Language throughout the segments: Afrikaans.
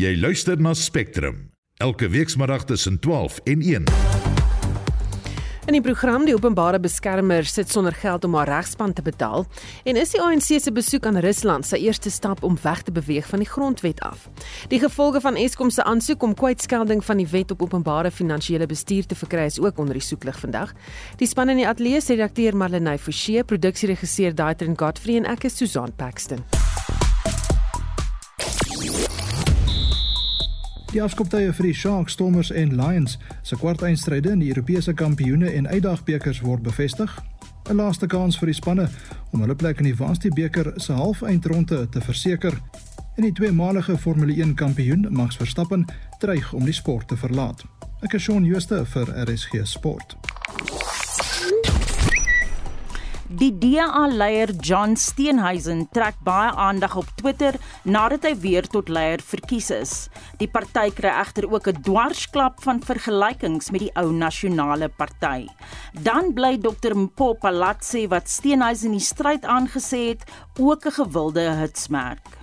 Jy luister na Spectrum elke weekmiddag tussen 12 en 1. In die program die openbare beskermer sit sonder geld om haar regspan te betaal en is die ANC se besoek aan Rusland sy eerste stap om weg te beweeg van die grondwet af. Die gevolge van Eskom se aansoek om kwytskelding van die wet op openbare finansiële bestuur te verkry is ook onder die soeklig vandag. Die span in die ateljee se redakteur Marlenae Forsie, produksieregisseur Daitrin Godfrey en ek is Susan Paxton. Die afskoptye vir die Sharks, Stormers en Lions se kwartfinale in die Europese kampioene en uitdagbekers word bevestig. 'n Laaste kans vir die spanne om hulle plek in die Varsity beker se halfeindronde te verseker. En die tweemalige Formule 1 kampioen, Max Verstappen, dreig om die sport te verlaat. Ek is Shaun Schuster vir RSG Sport. Die DA-leier John Steenhuisen trek baie aandag op Twitter nadat hy weer tot leier verkies is. Die party kry egter ook 'n dwarsklap van vergelykings met die ou nasionale party. Dan bly Dr Mpo Palatsi wat Steenhuisen die stryd aangesê het, ook 'n gewilde hitsmerk.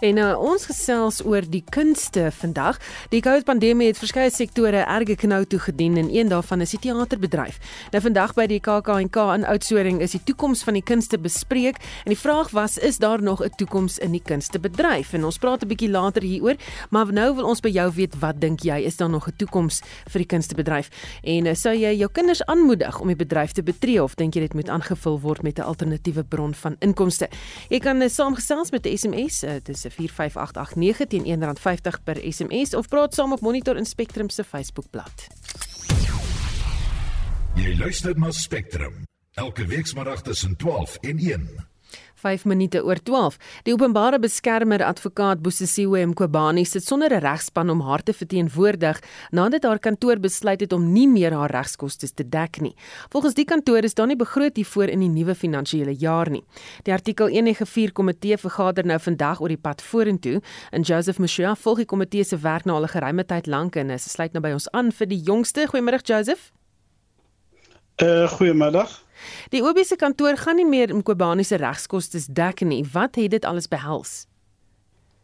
En uh, ons gesels oor die kunste vandag. Die COVID-pandemie het verskeie sektore erge knou toe gedien en een daarvan is die teaterbedryf. Nou vandag by die KAK&K in Oudtshoorn is die toekoms van die kunste bespreek en die vraag was is daar nog 'n toekoms in die kunstebedryf? En ons praat 'n bietjie later hieroor, maar nou wil ons by jou weet wat dink jy is daar nog 'n toekoms vir die kunstebedryf? En uh, sou jy jou kinders aanmoedig om die bedryf te betree of dink jy dit moet aangevul word met 'n alternatiewe bron van inkomste? Jy kan uh, saamgesels met 'n SMS, uh, dis se 45889 teen R1.50 per SMS of praat saam op Monitor en Spectrum se Facebookblad. Jy luister na Spectrum elke weekmiddag tussen 12 en 1. 5 minute oor 12. Die openbare beskermer advokaat Bosisiwe Mqobani sit sonder 'n regspan om haar te verteenwoordig nadat haar kantoor besluit het om nie meer haar regskoste te dek nie. Volgens die kantoor is daar nie begroot hiervoor in die nuwe finansiële jaar nie. Die artikel 94 komitee vergader nou vandag oor die pad vorentoe en Joseph Mshia volg die komitee se werk nou al 'n geruime tyd lank en hy sluit nou by ons aan vir die jongste. Goeiemôre Joseph. Uh goeiemiddag. Die OB se kantoor gaan nie meer Mkobani se regskoste dek nie. Wat het dit alles behels?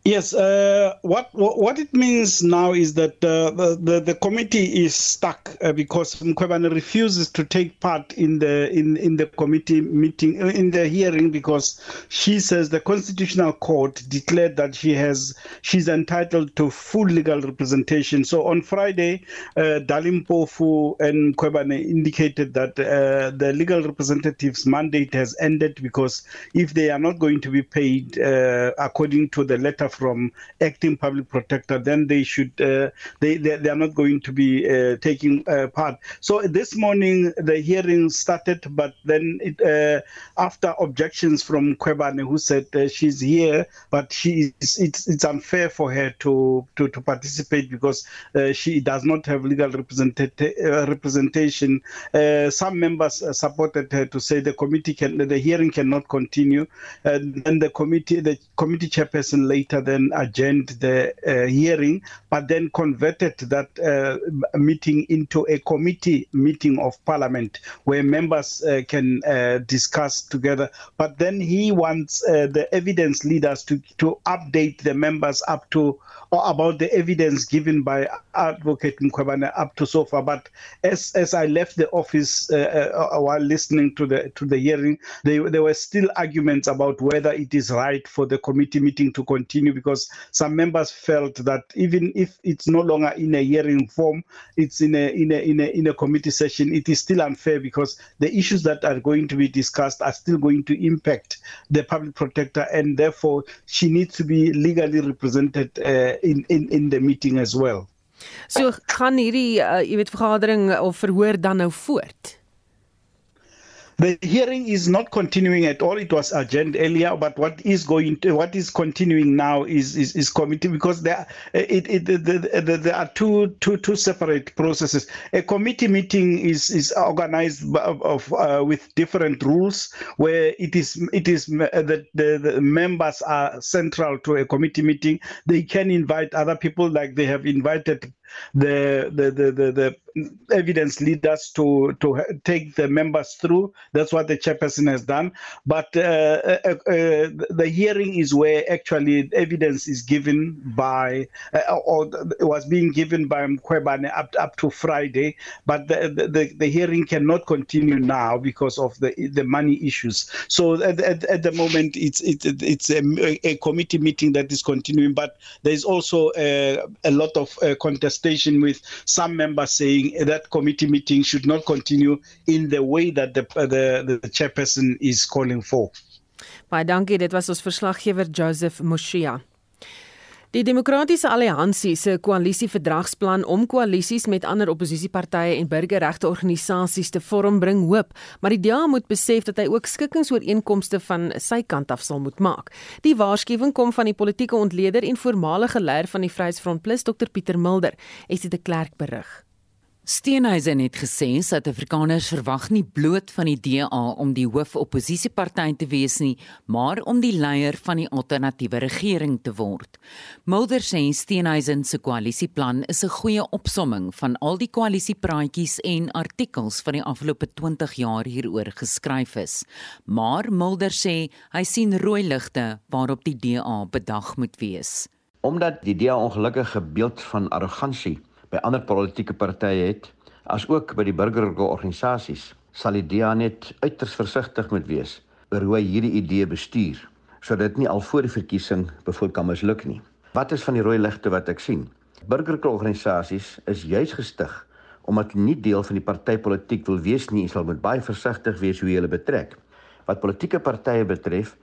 Yes, uh, what, what, it means now is that uh, the, the, the committee is stuck uh, because Mkwebane refuses to take part in the in in the committee meeting uh, in the hearing because she says the constitutional court declared that she has she's entitled to full legal representation. So on Friday, uh, Dalim Pofu and Mkwebane indicated that uh, the legal representative's mandate has ended because if they are not going to be paid according to the letter from acting public protector, then they should uh, they, they, they are not going to be uh, taking uh, part. So this morning the hearing started, but then it, after objections from Kwebane, who said she's here, but she is it's, it's unfair for her to to, to participate because she does not have legal representation. some members supported her to say the committee can the hearing cannot continue, and then the committee the committee chairperson later then adjourned the uh, hearing, but then converted that uh, meeting into a committee meeting of parliament where members uh, can uh, discuss together. But then he wants uh, the evidence leaders to, to update the members up to about the evidence given by Advocate Mkwabane up to so far. But as as I left the office uh, uh, while listening to the to the hearing, they, there were still arguments about whether it is right for the committee meeting to continue because some members felt that even if it's no longer in a hearing form, it's in a in a in a in a committee session, it is still unfair because the issues that are going to be discussed are still going to impact the public protector, and therefore she needs to be legally represented. Uh, in in in the meeting as well. So gaan hierdie uh, jy weet vergadering of verhoor dan nou voort. The hearing is not continuing at all. It was adjourned earlier, but what is going to, what is continuing now is is, is committee because there it, it the, the, the, there are two two two separate processes. A committee meeting is is organized of, of uh, with different rules where it is it is that the, the members are central to a committee meeting. They can invite other people like they have invited the the the the, the evidence lead us to to take the members through. That's what the chairperson has done. But uh, uh, uh, the hearing is where actually evidence is given by uh, or was being given by Mkwebane up up to Friday. But the, the the hearing cannot continue now because of the the money issues. So at, at, at the moment it's it, it's a, a, committee meeting that is continuing. But there is also a, a lot of uh, contestation with some members saying that committee meeting should not continue in the way that the the the chairperson is calling for. Baie dankie, dit was ons verslaggewer Joseph Moshia. Die Demokratiese Alliansie se koalisieverdragsplan om koalisies met ander oppositiepartye en burgerregteorganisasies te vorm bring hoop, maar die DA moet besef dat hy ook skikkingsooreenkomste van sy kant af sal moet maak. Die waarskuwing kom van die politieke ontleder en voormalige leier van die Vryheidsfront Plus, Dr Pieter Mulder, het dit 'n klerk berig. Steenhuisen het gesê Suid-Afrikaners verwag nie bloot van die DA om die hoofoppositiepartyt te wees nie, maar om die leier van die alternatiewe regering te word. Mulder sê Steenhuisen se koalisieplan is 'n goeie opsomming van al die koalisiepraatjies en artikels wat die afgelope 20 jaar hieroor geskryf is. Maar Mulder sê hy sien rooi ligte waarop die DA bedag moet wees. Omdat die DA ongelukkige beeld van arrogansie by ander politieke partye het, asook by die burgerlike organisasies, sal die DA net uiters versigtig moet wees oor hoe hierdie idee bestuur, sodat dit nie al voor die verkiesing bevoel kan misluk nie. Wat is van die rooi ligte wat ek sien? Burgerlike organisasies is juis gestig omdat nie deel van die partytetiek wil wees nie, sal moet baie versigtig wees hoe hulle betrek. Wat politieke partye betref,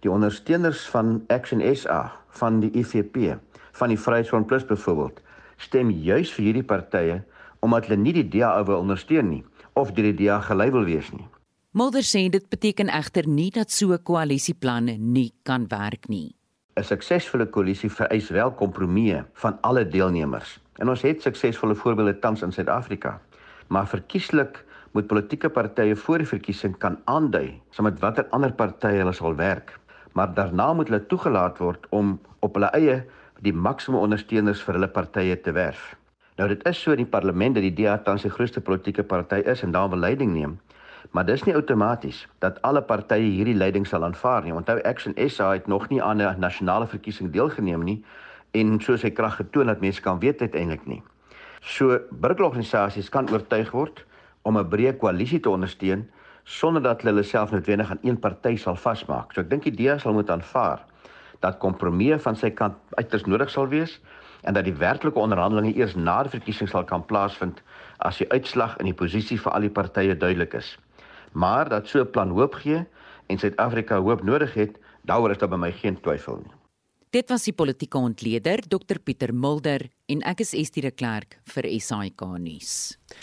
die ondersteuners van Action SA, van die IFP, van die Vryheidsfront Plus byvoorbeeld, stem juis vir hierdie partye omdat hulle nie die DA wil ondersteun nie of deur die DA gelei wil wees nie. Mulder sê dit beteken egter nie dat so 'n koalisieplan nie kan werk nie. 'n Suksesvolle koalisie vereis wel kompromieë van alle deelnemers. En ons het suksesvolle voorbeelde tans in Suid-Afrika. Maar verkieslik moet politieke partye voor die verkiesing kan aandui saam met watter ander partye hulle sal werk. Maar daarna moet hulle toegelaat word om op hulle eie die maksimum ondersteuners vir hulle partye te werf. Nou dit is so in die parlement dat die DA tans die grootste politieke party is en daar 'n leiding neem. Maar dis nie outomaties dat alle partye hierdie leiding sal aanvaar nie. Onthou Action SA het nog nie aan 'n nasionale verkiesing deelgeneem nie en so sy krag getoon dat mense kan weet uiteindelik nie. So burgerorganisasies kan oortuig word om 'n breë koalisie te ondersteun sonder dat hulle self noodwendig aan een party sal vasmaak. So ek dink die DA sal moet aanvaar dat kompromieë van sy kant uiters nodig sal wees en dat die werklike onderhandelinge eers na die verkiesing sal kan plaasvind as die uitslag in die posisie vir al die partye duidelik is. Maar dat so 'n plan hoop gee en Suid-Afrika hoop nodig het, daaroor is daar by my geen twyfel nie. Dit was die politieke ontleder Dr Pieter Mulder en ek is Estie de Klerk vir SAK nuus.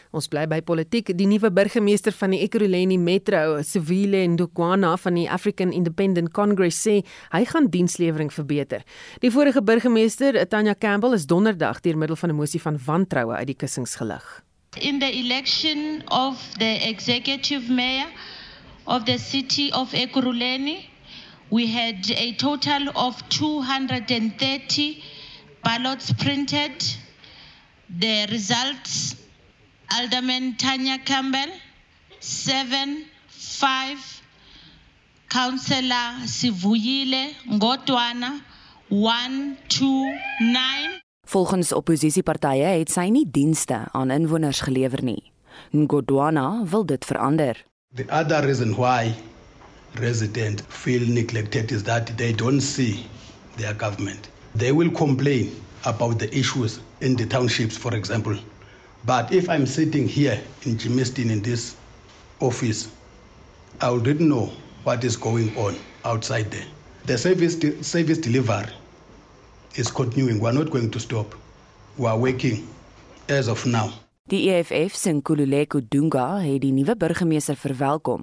Ons bly by politiek. Die nuwe burgemeester van die Ekurhuleni Metro, Sivile Ndukwana van die African Independent Congress sê hy gaan dienslewering verbeter. Die vorige burgemeester, Tanya Campbell, is donderdag deur middel van 'n mosie van wantroue uit die kussings gelig. In the election of the executive mayor of the city of Ekurhuleni we had a total of 230 ballots printed. The results Alderman Tanya Campbell, 7 5. Councillor Sivuyile Ngotwana, 1 2 9. Volgens oppositiepartye het sy nie dienste aan inwoners gelewer nie. Ngodwana wil dit verander. The other reason why residents feel neglected is that they don't see their government. They will complain about the issues in the townships, for example. But if I'm sitting here in Jimistin in this office, I already know what is going on outside there. The service, de- service delivery is continuing. We're not going to stop. We are working as of now. Die EFF se Nkululeko Dunga het die nuwe burgemeester verwelkom,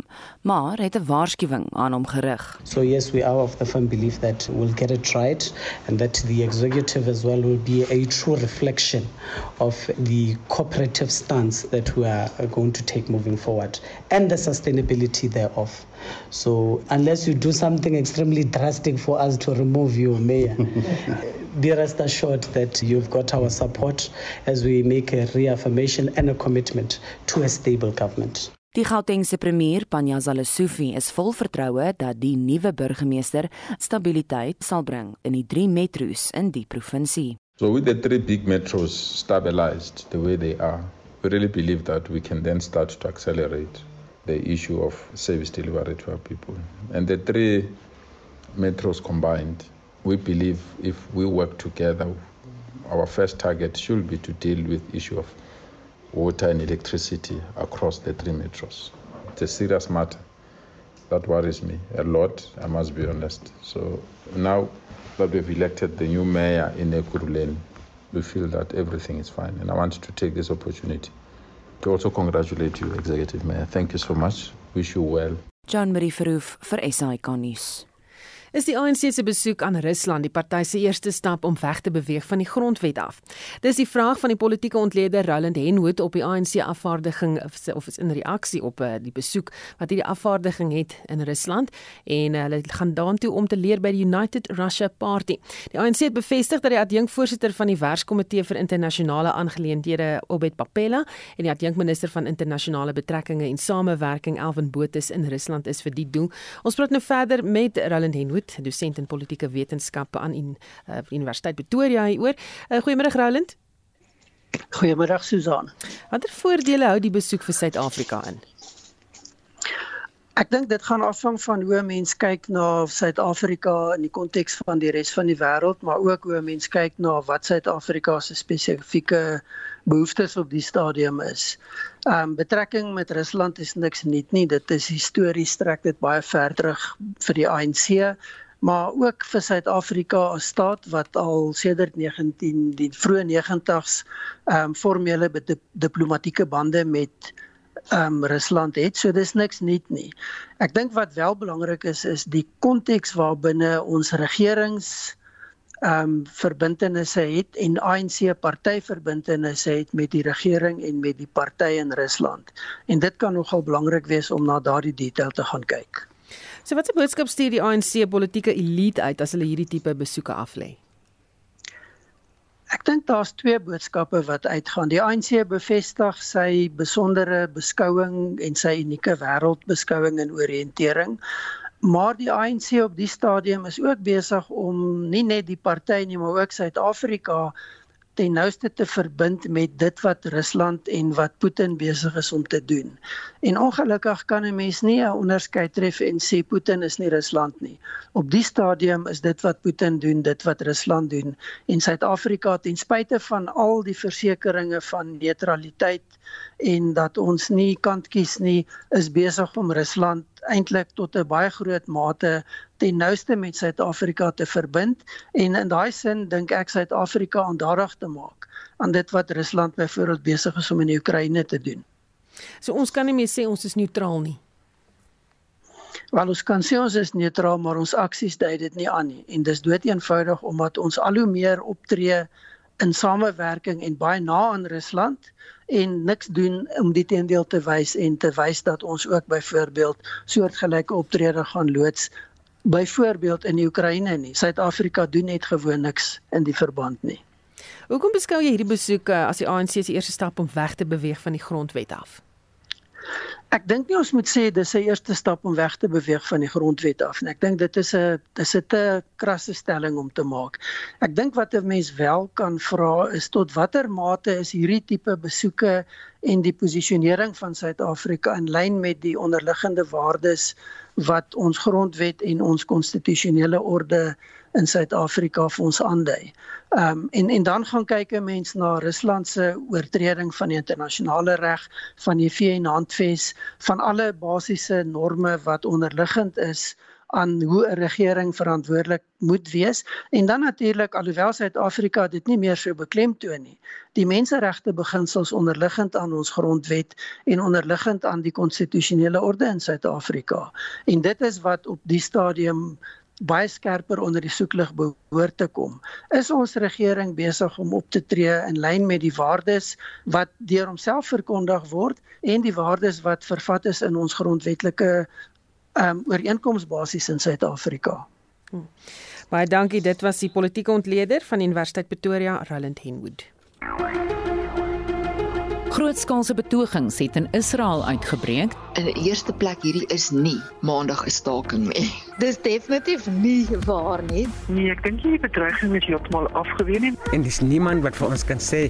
maar het 'n waarskuwing aan hom gerig. So yes, we are of the firm belief that we'll get it right and that the executive as well will be a true reflection of the cooperative stance that we are going to take moving forward and the sustainability thereof. So unless you do something extremely drastic for us to remove your mayor be rest assured that you've got our support as we make a reaffirmation and a commitment to a stable government. Die Gautengse premier, Panyaza Lesufi, is vol vertroue dat die nuwe burgemeester stabiliteit sal bring in die drie metro's in die provinsie. So with the three big metros stabilized the way they are, we really believe that we can then start to accelerate the issue of service delivery to our people. And the three metros combined, we believe if we work together, our first target should be to deal with issue of water and electricity across the three metros. It's a serious matter. That worries me a lot, I must be honest. So now that we've elected the new mayor in Ekurhuleni, we feel that everything is fine. And I want to take this opportunity to also congratulate you, Executive Mayor. Thank you so much. Wish you well. John Marie Verhoef vir SAK. Is die ANC se besoek aan Rusland die party se eerste stap om weg te beweeg van die grondwet af. Dis die vraag van die politieke ontleder Roland Henwood op die ANC afvaardiging of is in reaksie op uh, die besoek wat hierdie afvaardiging het in Rusland en uh, hulle gaan daartoe om te leer by die United Russia Party. Die ANC het bevestig dat die adjunkvoorsitter van die werkskomitee vir internasionale aangeleenthede Obed Papela en die adjunkminister van internasionale betrekkinge en samewerking Alvin Botha in Rusland is vir die doel. Ons praat nou verder met Roland Henwood Hoed, dosent in politieke wetenskappe aan in uh, Universiteit Pretoria hieroor. Uh, Goeiemôre Roland. Goeiemôre Susan. Watter voordele hou die besoek vir Suid-Afrika in? Ek dink dit gaan afhang van hoe mense kyk na Suid-Afrika in die konteks van die res van die wêreld, maar ook hoe mense kyk na wat Suid-Afrika se spesifieke behoeftes op die stadium is. Ehm um, betrekking met Rusland is niks nuut nie. Dit is histories trek dit baie ver terug vir die ANC, maar ook vir Suid-Afrika as staat wat al sedert 19 die vroeë 90s ehm um, formele diplomatieke bande met ehm um, Rusland het. So dis niks nuut nie. Ek dink wat wel belangrik is is die konteks waarbinne ons regerings ehm um, verbintenisse het en ANC partyverbintenisse het met die regering en met die partye in Rusland. En dit kan nogal belangrik wees om na daardie detail te gaan kyk. So watse boodskap stuur die ANC politieke elite uit as hulle hierdie tipe besoeke aflê? Ek dink daar's twee boodskappe wat uitgaan. Die ANC bevestig sy besondere beskouing en sy unieke wêreldbeskouing en oriëntering Maar die ANC op die stadium is ook besig om nie net die party nie, maar ook Suid-Afrika ten nouste te verbind met dit wat Rusland en wat Putin besig is om te doen. En ongelukkig kan 'n mens nie 'n onderskeid tref en sê Putin is nie Rusland nie. Op die stadium is dit wat Putin doen, dit wat Rusland doen en Suid-Afrika ten spyte van al die versekerings van neutraliteit en dat ons nie kant kies nie, is besig om Rusland eintlik tot 'n baie groot mate ten nouste met Suid-Afrika te verbind en in daai sin dink ek Suid-Afrika aandadig te maak aan dit wat Rusland byvoorbeeld besig is om in die Oekraïne te doen. So ons kan nie meer sê ons is neutraal nie. Wel ons kan sê ons is neutraal, maar ons aksies dui dit nie aan nie en dis dood eenvoudig omdat ons al hoe meer optree in samewerking en baie na aan Rusland en niks doen om die teendeel te wys en te wys dat ons ook byvoorbeeld soortgelyke optrede gaan loods byvoorbeeld in die Oekraïne nie. Suid-Afrika doen net gewoon niks in die verband nie. Hoekom beskou jy hierdie besoeke as die ANC se eerste stap om weg te beweeg van die grondwet af? Ek dink nie ons moet sê dis 'n eerste stap om weg te beweeg van die grondwet af nie. Ek dink dit is 'n dis 'n te krasse stelling om te maak. Ek dink wat 'n mens wel kan vra is tot watter mate is hierdie tipe besoeke en die posisionering van Suid-Afrika in lyn met die onderliggende waardes wat ons grondwet en ons konstitusionele orde in Suid-Afrika vir ons aandui. Ehm um, en en dan gaan kyk 'n mens na Rusland se oortreding van die internasionale reg, van die VN-handves, van alle basiese norme wat onderliggend is aan hoe 'n regering verantwoordelik moet wees en dan natuurlik alhoewel Suid-Afrika dit nie meer so beklemtoon nie die menseregte beginsels onderliggend aan ons grondwet en onderliggend aan die konstitusionele orde in Suid-Afrika en dit is wat op die stadium baie skerper onder die soeklig behoort te kom. Is ons regering besig om op te tree in lyn met die waardes wat deur homself verkondig word en die waardes wat vervat is in ons grondwetlike ehm um, ooreenkomsbasis in Suid-Afrika? Hmm. Baie dankie. Dit was die politieke ontleder van Universiteit Pretoria, Roland Henwood. Grootskaalse betogings het in Israel uitgebreek. In die eerste plek hierdie is nie maandag 'n staking nie. Dis definitief nie waar nie. Nee, ek dink die bedreiging is heeltemal afgeweer nie. En dis niemand wat vir ons kan sê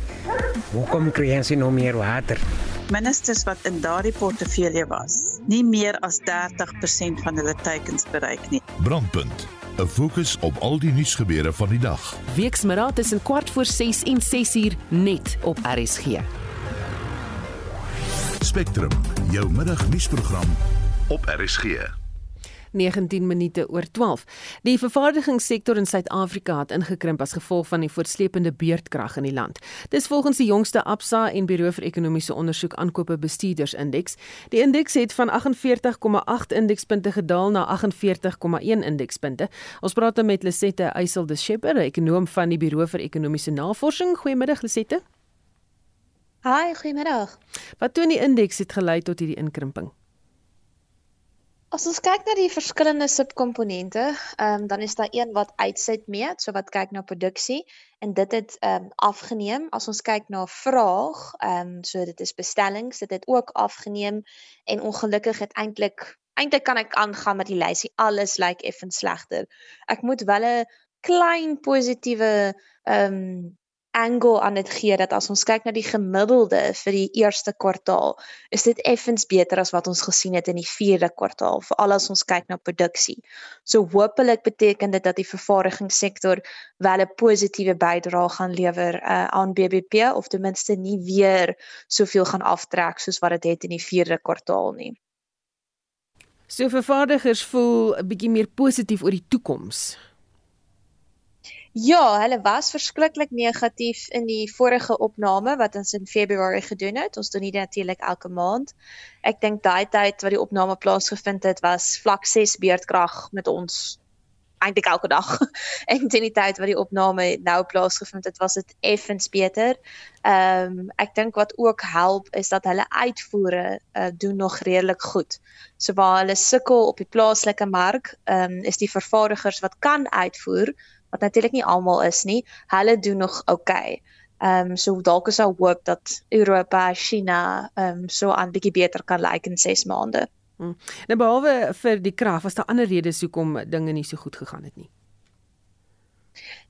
hoekom kry ons nou meer water? Ministers wat in daardie portefeulje was, nie meer as 30% van hulle teikens bereik nie. Brandpunt 'n fokus op al die nuusgebeure van die dag. Weksmiddag tussen kwart voor 6 en 6 uur net op RSG. Spectrum, jou middagnuusprogram op RSG. 19 minute oor 12. Die vervaardigingssektor in Suid-Afrika het ingekrimp as gevolg van die voortsleepende beurtkrag in die land. Dis volgens die jongste Absa en Buro vir Ekonomiese Ondersoek aankope bestuurdersindeks. Die indeks het van 48,8 indekspunte gedaal na 48,1 indekspunte. Ons praat met Lisette Eysel de Schepper, 'n ekonom van die Buro vir Ekonomiese Navorsing. Goeiemiddag Lisette. Hi, goeiemiddag. Wat toon die indeks het gelei tot hierdie inkrimping? As ons kyk na die verskillende subkomponente, ehm um, dan is daar een wat uitset meet, so wat kyk na produksie en dit het ehm um, afgeneem. As ons kyk na vraag, ehm um, so dit is bestellings, dit het ook afgeneem en ongelukkig het eintlik eintlik kan ek aangaan met die lysie. Alles lyk like effens slegter. Ek moet wel 'n klein positiewe ehm um, angle aan dit gee dat as ons kyk na die gemiddelde vir die eerste kwartaal, is dit effens beter as wat ons gesien het in die vierde kwartaal, veral as ons kyk na produksie. So hopelik beteken dit dat die vervaardigingssektor wel 'n positiewe bydrae gaan lewer uh, aan BBP of ten minste nie weer soveel gaan aftrek soos wat dit het in die vierde kwartaal nie. So vervaardigers voel 'n bietjie meer positief oor die toekoms. Ja, hulle was verskriklik negatief in die vorige opname wat ons in Februarie gedoen het. Ons doen dit natuurlik elke maand. Ek dink daai tyd wat die opname plaasgevind het was vlak 6 beurtkrag met ons eintlik elke dag. en teen die tyd wat die opname nou plaasgevind het, was dit effens beter. Ehm um, ek dink wat ook help is dat hulle uitvoere uh, doen nog redelik goed. So waar hulle sukkel op die plaaslike mark, ehm um, is die vervaardigers wat kan uitvoer wat natuurlik nie almal is nie, hulle doen nog oukei. Okay. Ehm um, so dalk is daar hoop dat Europa, China ehm um, so aan bietjie beter kan lyk in 6 maande. Hmm. Nou behalwe vir die krag, was daar ander redes hoekom dinge nie so goed gegaan het nie.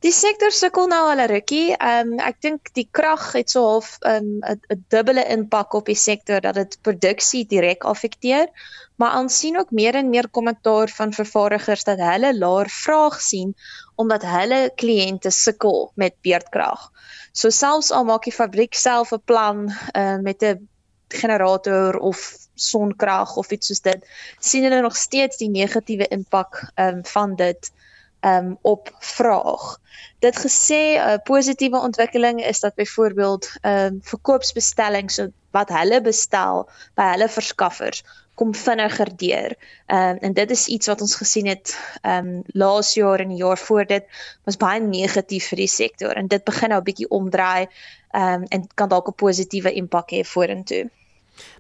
Die sektor sukkel nou al 'n rukkie. Ehm um, ek dink die krag het so half ehm, 'n um, 'n dubbele impak op die sektor dat dit produksie direk affekteer, maar ons sien ook meer en meer kommentaar van vervaardigers dat hulle laer vraag sien omdat hulle kliënte sukkel met beurtkrag. So selfs al maak die fabriek self 'n plan uh, met 'n generator of sonkrag of iets soos dit, sien hulle nog steeds die negatiewe impak um, van dit um op vraag. Dit gesê 'n uh, positiewe ontwikkeling is dat byvoorbeeld um verkoopsbestellings so wat hulle bestel by hulle verskaffers kom vinniger deur. Um en dit is iets wat ons gesien het um laas jaar en die jaar voor dit was baie negatief vir die sektor en dit begin nou 'n bietjie omdraai um en kan dalk 'n positiewe impak hê vorentoe.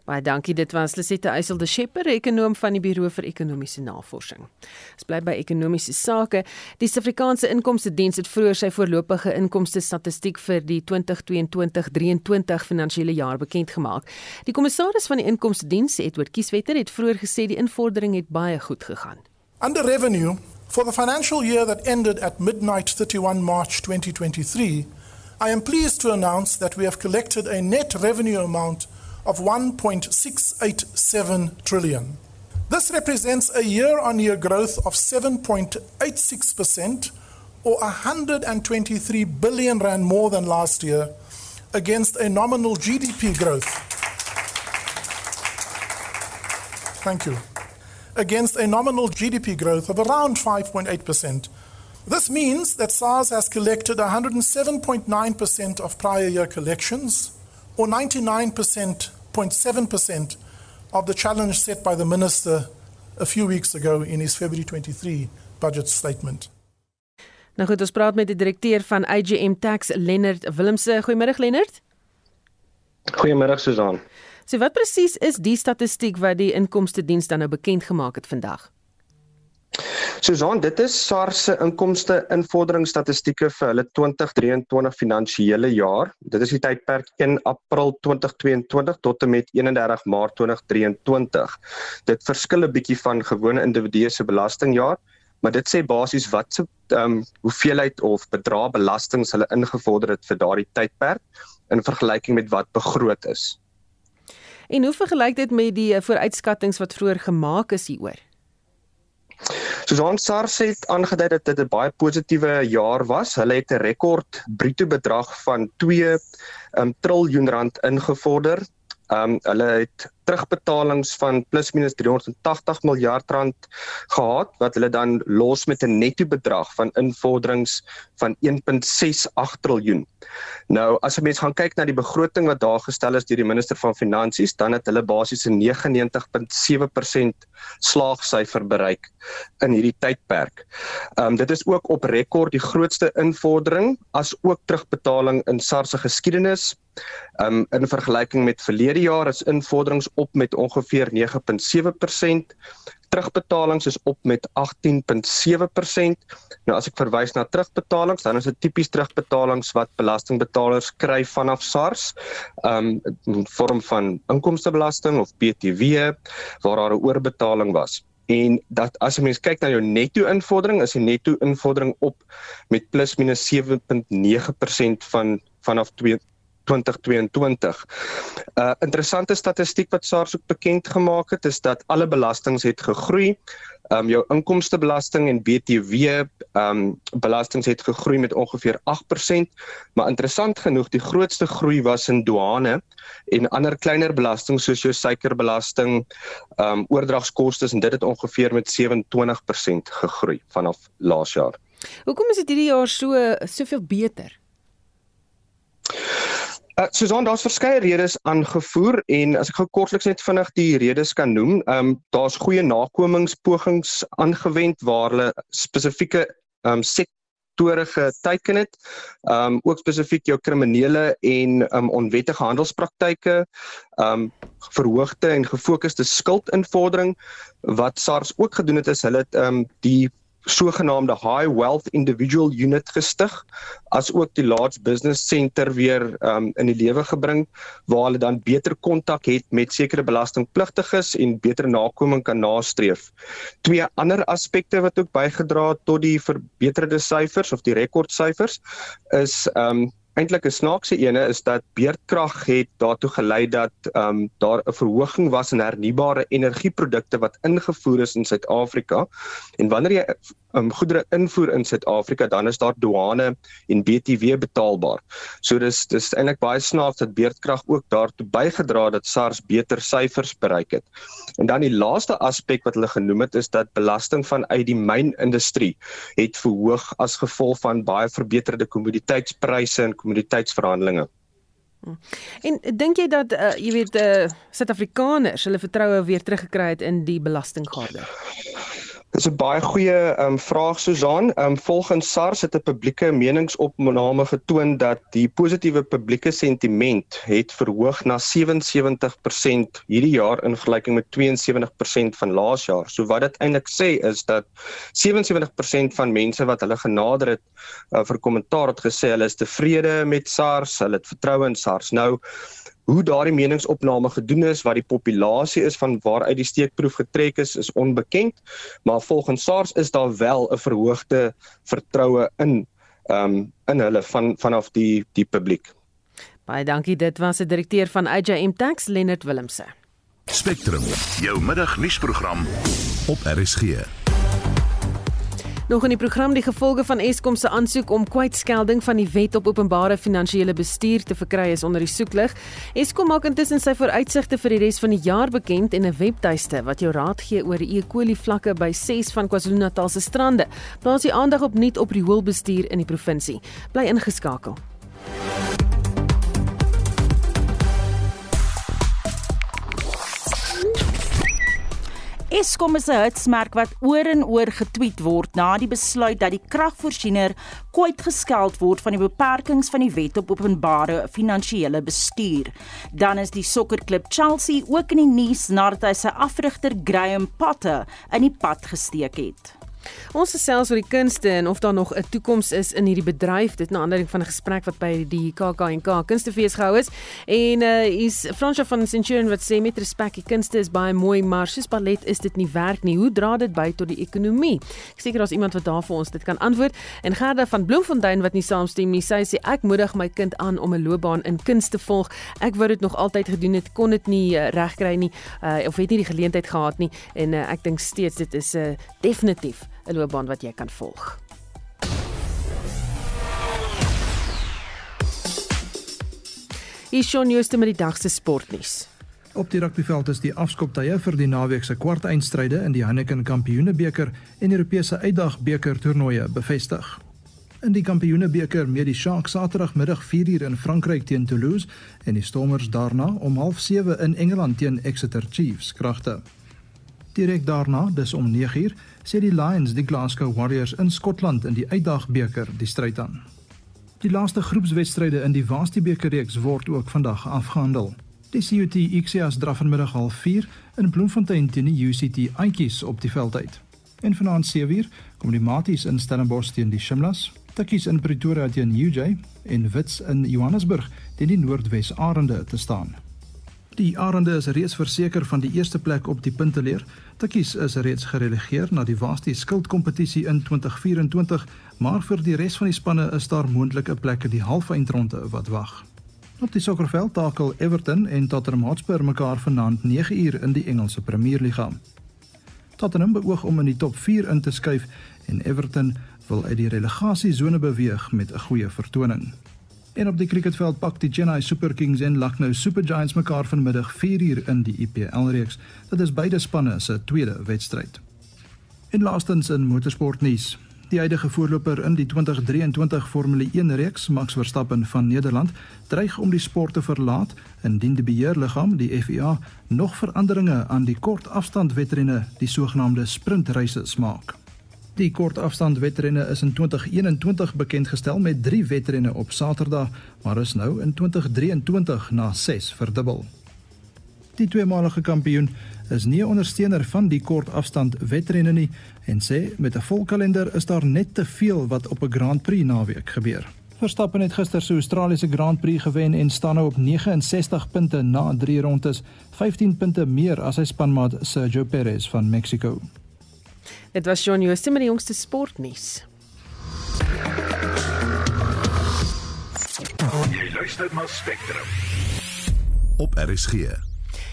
Baie dankie. Dit was Lisette Eysel de Schepper, ekonom van die Buro vir Ekonomiese Navorsing. Ons bly by ekonomiese sake. Die Suid-Afrikaanse Inkomste Diens het vroeër sy voorlopige inkomste statistiek vir die 2022-23 finansiële jaar bekend gemaak. Die kommissaris van die Inkomste Diens, Edward Kieswetter, het vroeër gesê die invordering het baie goed gegaan. Under revenue for the financial year that ended at midnight 31 March 2023, I am pleased to announce that we have collected a net revenue amount of 1.687 trillion. This represents a year-on-year growth of 7.86% or 123 billion rand more than last year against a nominal GDP growth. Thank you. Against a nominal GDP growth of around 5.8%. This means that SARS has collected 107.9% of prior year collections or 99.7% of the challenge set by the minister a few weeks ago in his February 23 budget statement. Nou goed, ons praat met die direkteur van AGM Tax, Lennard Willemse. Goeiemôre Lennard. Goeiemôre Susan. So wat presies is die statistiek wat die inkomste diens dan nou bekend gemaak het vandag? Susan, dit is SARS se inkomste invorderingsstatistieke vir hulle 2023 finansiële jaar. Dit is die tydperk 1 April 2022 tot en met 31 Maart 2023. Dit verskil 'n bietjie van gewone individue se belastingjaar, maar dit sê basies wat se um, hoeveelheid of bedrag belastings hulle ingevorder het vir daardie tydperk in vergelyking met wat begroot is. En hoe vergelyk dit met die eh, vooruitskattinge wat vroeër gemaak is hieroor? Susan SARS het aangedui dat dit 'n baie positiewe jaar was. Hulle het 'n rekord bruto bedrag van 2 um, triljoen rand ingevorder. Um hulle het terugbetalings van plus minus 380 miljard rand gehad wat hulle dan los met 'n netto bedrag van invorderings van 1.68 trilljoen. Nou as 'n mens gaan kyk na die begroting wat daar gestel is deur die minister van finansies, dan het hulle basies 'n 99.7% slaagsyfer bereik in hierdie tydperk. Um dit is ook op rekord die grootste invordering as ook terugbetaling in SARS se geskiedenis. Um in vergelyking met verlede jaar is invorderings op met ongeveer 9.7%. Terugbetalings is op met 18.7%. Nou as ek verwys na terugbetalings, dan is dit tipies terugbetalings wat belastingbetalers kry vanaf SARS, um in vorm van inkomstebelasting of BTW waar daar 'n oorbetaling was en dat as jy mens kyk na jou netto invordering is die netto invordering op met plus minus 7.9% van vanaf 2022. 'n uh, Interessante statistiek wat SARS ook bekend gemaak het is dat alle belastings het gegroei. Um jou inkomstebelasting en BTW um belastings het gegroei met ongeveer 8%, maar interessant genoeg die grootste groei was in douane en ander kleiner belastings soos jou suikerbelasting, um oordragskoste en dit het ongeveer met 27% gegroei vanaf laas jaar. Hoekom is dit hierdie jaar so soveel beter? Uh, Susan, daar's verskeie redes aangevoer en as ek gou kortliks net vinnig die redes kan noem, ehm um, daar's goeie nakomingspogings aangewend waar hulle spesifieke ehm um, sektore geteken het. Ehm um, ook spesifiek jou kriminele en ehm um, onwettige handelspraktyke, ehm um, verhoogde en gefokusde skuldinvordering wat SARS ook gedoen het is hulle het ehm um, die sogenaamde high wealth individual unit gestig as ook die large business center weer um, in die lewe gebring waar hulle dan beter kontak het met sekere belastingpligtiges en beter nakoming kan nastreef. Twee ander aspekte wat ook bygedra het tot die verbeterde syfers of die rekordsyfers is um eintlik 'n snaakse ene is dat beerdkrag het daartoe gelei dat ehm um, daar 'n verhoging was in hernubare energieprodukte wat ingevoer is in Suid-Afrika. En wanneer jy um, goedere invoer in Suid-Afrika, dan is daar douane en BTW betaalbaar. So dis dis eintlik baie snaaks dat beerdkrag ook daartoe bygedra dat SARS beter syfers bereik het. En dan die laaste aspek wat hulle genoem het is dat belasting vanuit die mynindustrie het verhoog as gevolg van baie verbeterde kommoditeitspryse en kommoditeitsverhandelinge. Hm. En dink jy dat uh, jy weet uh, Suid-Afrikaners hulle vertroue weer teruggekry het in die belastinggarde? Dis 'n baie goeie um, vraag Susan. Um, volgens SARS het 'n publieke meningsopname getoon dat die positiewe publieke sentiment het verhoog na 77% hierdie jaar in vergelyking met 72% van laas jaar. So wat dit eintlik sê is dat 77% van mense wat hulle genader het uh, vir kommentaar het gesê hulle is tevrede met SARS, hulle het vertroue in SARS. Nou Hoe daardie meningsopname gedoen is, wat die populasie is van waaruit die steekproef getrek is, is onbekend, maar volgens SARS is daar wel 'n verhoogde vertroue in ehm um, in hulle van vanaf die die publiek. Baie dankie. Dit was die direkteur van AJM Tax, Lennard Willemse. Spectrum, jou middagnuusprogram op RSG. Nog in die program die gevolge van Eskom se aansoek om kwytskelding van die Wet op Openbare Finansiële Bestuur te verkry is onder die soeklig. Eskom maak intussen sy vooruitsigte vir die res van die jaar bekend en 'n webtuiste wat jou raad gee oor die E. coli vlakke by 6 van KwaZulu-Natal se strande. Plaas die aandag op nuut op rioolbestuur in die provinsie. Bly ingeskakel. Eskom is 'n hitsmerk wat oor en oor getweet word na die besluit dat die kragvoorsiener kwyt geskeld word van die beperkings van die wet op openbare finansiële bestuur. Dan is die sokkerklub Chelsea ook in die nuus nadat hy sy afrigter Graham Potter in die pad gesteek het. Ons gesels oor die kunste en of daar nog 'n toekoms is in hierdie bedryf. Dit na aanleiding van 'n gesprek wat by die KAK&K Kunstefees gehou is. En uh is Fransja van Centurion wat sê met respek, die kunste is baie mooi, maar soos ballet is dit nie werk nie. Hoe dra dit by tot die ekonomie? Ek seker daar's iemand wat daar vir ons dit kan antwoord. En Gerda van Bloemfontein wat nie saamstem nie. Sy sê ek moedig my kind aan om 'n loopbaan in kuns te volg. Ek wou dit nog altyd gedoen het, kon dit nie uh, regkry nie uh of het nie die geleentheid gehad nie en uh, ek dink steeds dit is 'n uh, definitief 'n loopbaan wat jy kan volg. Hier sien jy net met die dag se sportnuus. Op die rugbyveld is die afskoptye vir die naweek se kwartfinale in die Heineken Kampioenebeker en Europese Uitdagbeker toernooie bevestig. In die Kampioenebeker meet die Sharks Saterdagmiddag 4uur in Frankryk teen Toulouse en die Stormers daarna om 07:30 in Engeland teen Exeter Chiefs kragte. Direk daarna, dis om 9uur, sê die Lions die Glasgow Warriors in Skotland in die Uitdagbeker die stryd aan. Die laaste groepswedstryde in die Waastie bekerreeks word ook vandag afgehandel. Die CUT Ixias draf vanmiddag half 4 in Bloemfontein teen die UCT Aantjies op die veld uit. En vanaand 7uur kom die Maties in Stellenbosch teen die Shimlas, Tikkies in Pretoria teen UJ en Wits in Johannesburg teen die Noordwes Arende te staan. Die Arende is reeds verseker van die eerste plek op die punteleer. Tikkies is reeds gerelegeer na die Waastie skildkompetisie in 2024, maar vir die res van die spanne is daar moontlike plekke die halfeindronde wat wag. Op die sokkerveld takel Everton en Tottenham Hotspur mekaar vanaand 9uur in die Engelse Premierliga. Tottenham beoog om in die top 4 in te skuif en Everton wil uit die relegasiesone beweeg met 'n goeie vertoning. En op die cricketveld pak die Chennai Super Kings en Lucknow Super Giants mekaar vanmiddag 4uur in die IPL reeks. Dit is beide spanne se tweede wedstryd. En laastens in motorsportnuus. Die huidige voorloper in die 2023 Formule 1 reeks, Max Verstappen van Nederland, dreig om die sport te verlaat indien die beheerliggaam, die FIA, nog veranderinge aan die kortafstandwedrenne, die sogenaamde sprintreise, maak. Die kortafstand wedrenne is in 2021 bekend gestel met 3 wedrenne op Saterdag, maar is nou in 2023 na 6 verdubbel. Die tweemalige kampioen is nie 'n ondersteuner van die kortafstand wedrenne nie en sê met 'n vol kalender is daar net te veel wat op 'n Grand Prix naweek gebeur. Verstappen het gister se Australiese Grand Prix gewen en staan nou op 69 punte na 3 rondes, 15 punte meer as sy spanmaat Sergio Perez van Mexico. Dit was Shaun Jooste met die jongste sportnuus. Jy luister na Spectrum. Op RSG.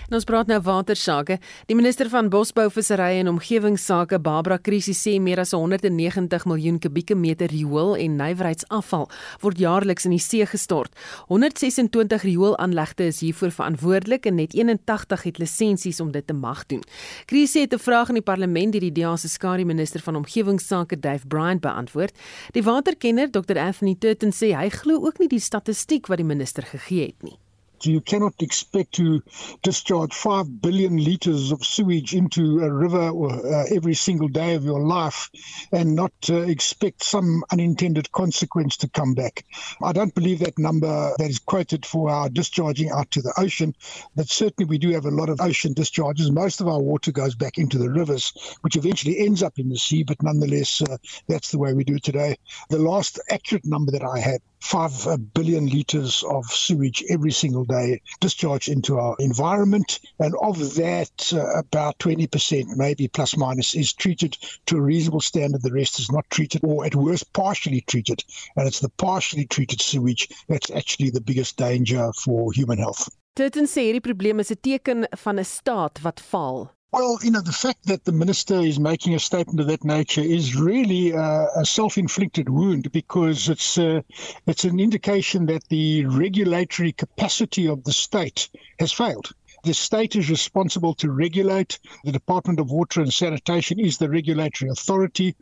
En ons praat nou watersake. Die minister van Bosbou, Visserry en Omgewingsake, Barbara Krisi, sê meer as 190 miljoen kubieke meter riool en nywerheidsafval word jaarliks in die see gestort. 126 rioolaanlegte is hiervoor verantwoordelik en net 81 het lisensies om dit te mag doen. Krisi het 'n vraag in die parlement deur die DA se skare minister van Omgewingsake, Dave Bryant, beantwoord. Die waterkenner, Dr Anthony Turton, sê hy glo ook nie die statistiek wat die minister gegee het nie. You cannot expect to discharge 5 billion liters of sewage into a river uh, every single day of your life and not uh, expect some unintended consequence to come back. I don't believe that number that is quoted for our discharging out to the ocean, but certainly we do have a lot of ocean discharges. Most of our water goes back into the rivers, which eventually ends up in the sea, but nonetheless, uh, that's the way we do it today. The last accurate number that I had 5 billion liters of sewage every single day discharged into our environment. And of that, uh, about 20%, maybe plus minus, is treated to a reasonable standard. The rest is not treated, or at worst, partially treated. And it's the partially treated sewage that's actually the biggest danger for human health. Turton sê hierdie probleem is 'n teken van 'n staat wat val. Well, you know, the fact that the minister is making a statement of that nature is really uh, a self-inflicted wound because it's uh, it's an indication that the regulatory capacity of the state has failed. The state is responsible to regulate. The Department of Water and Sanitation is the regulatory authority.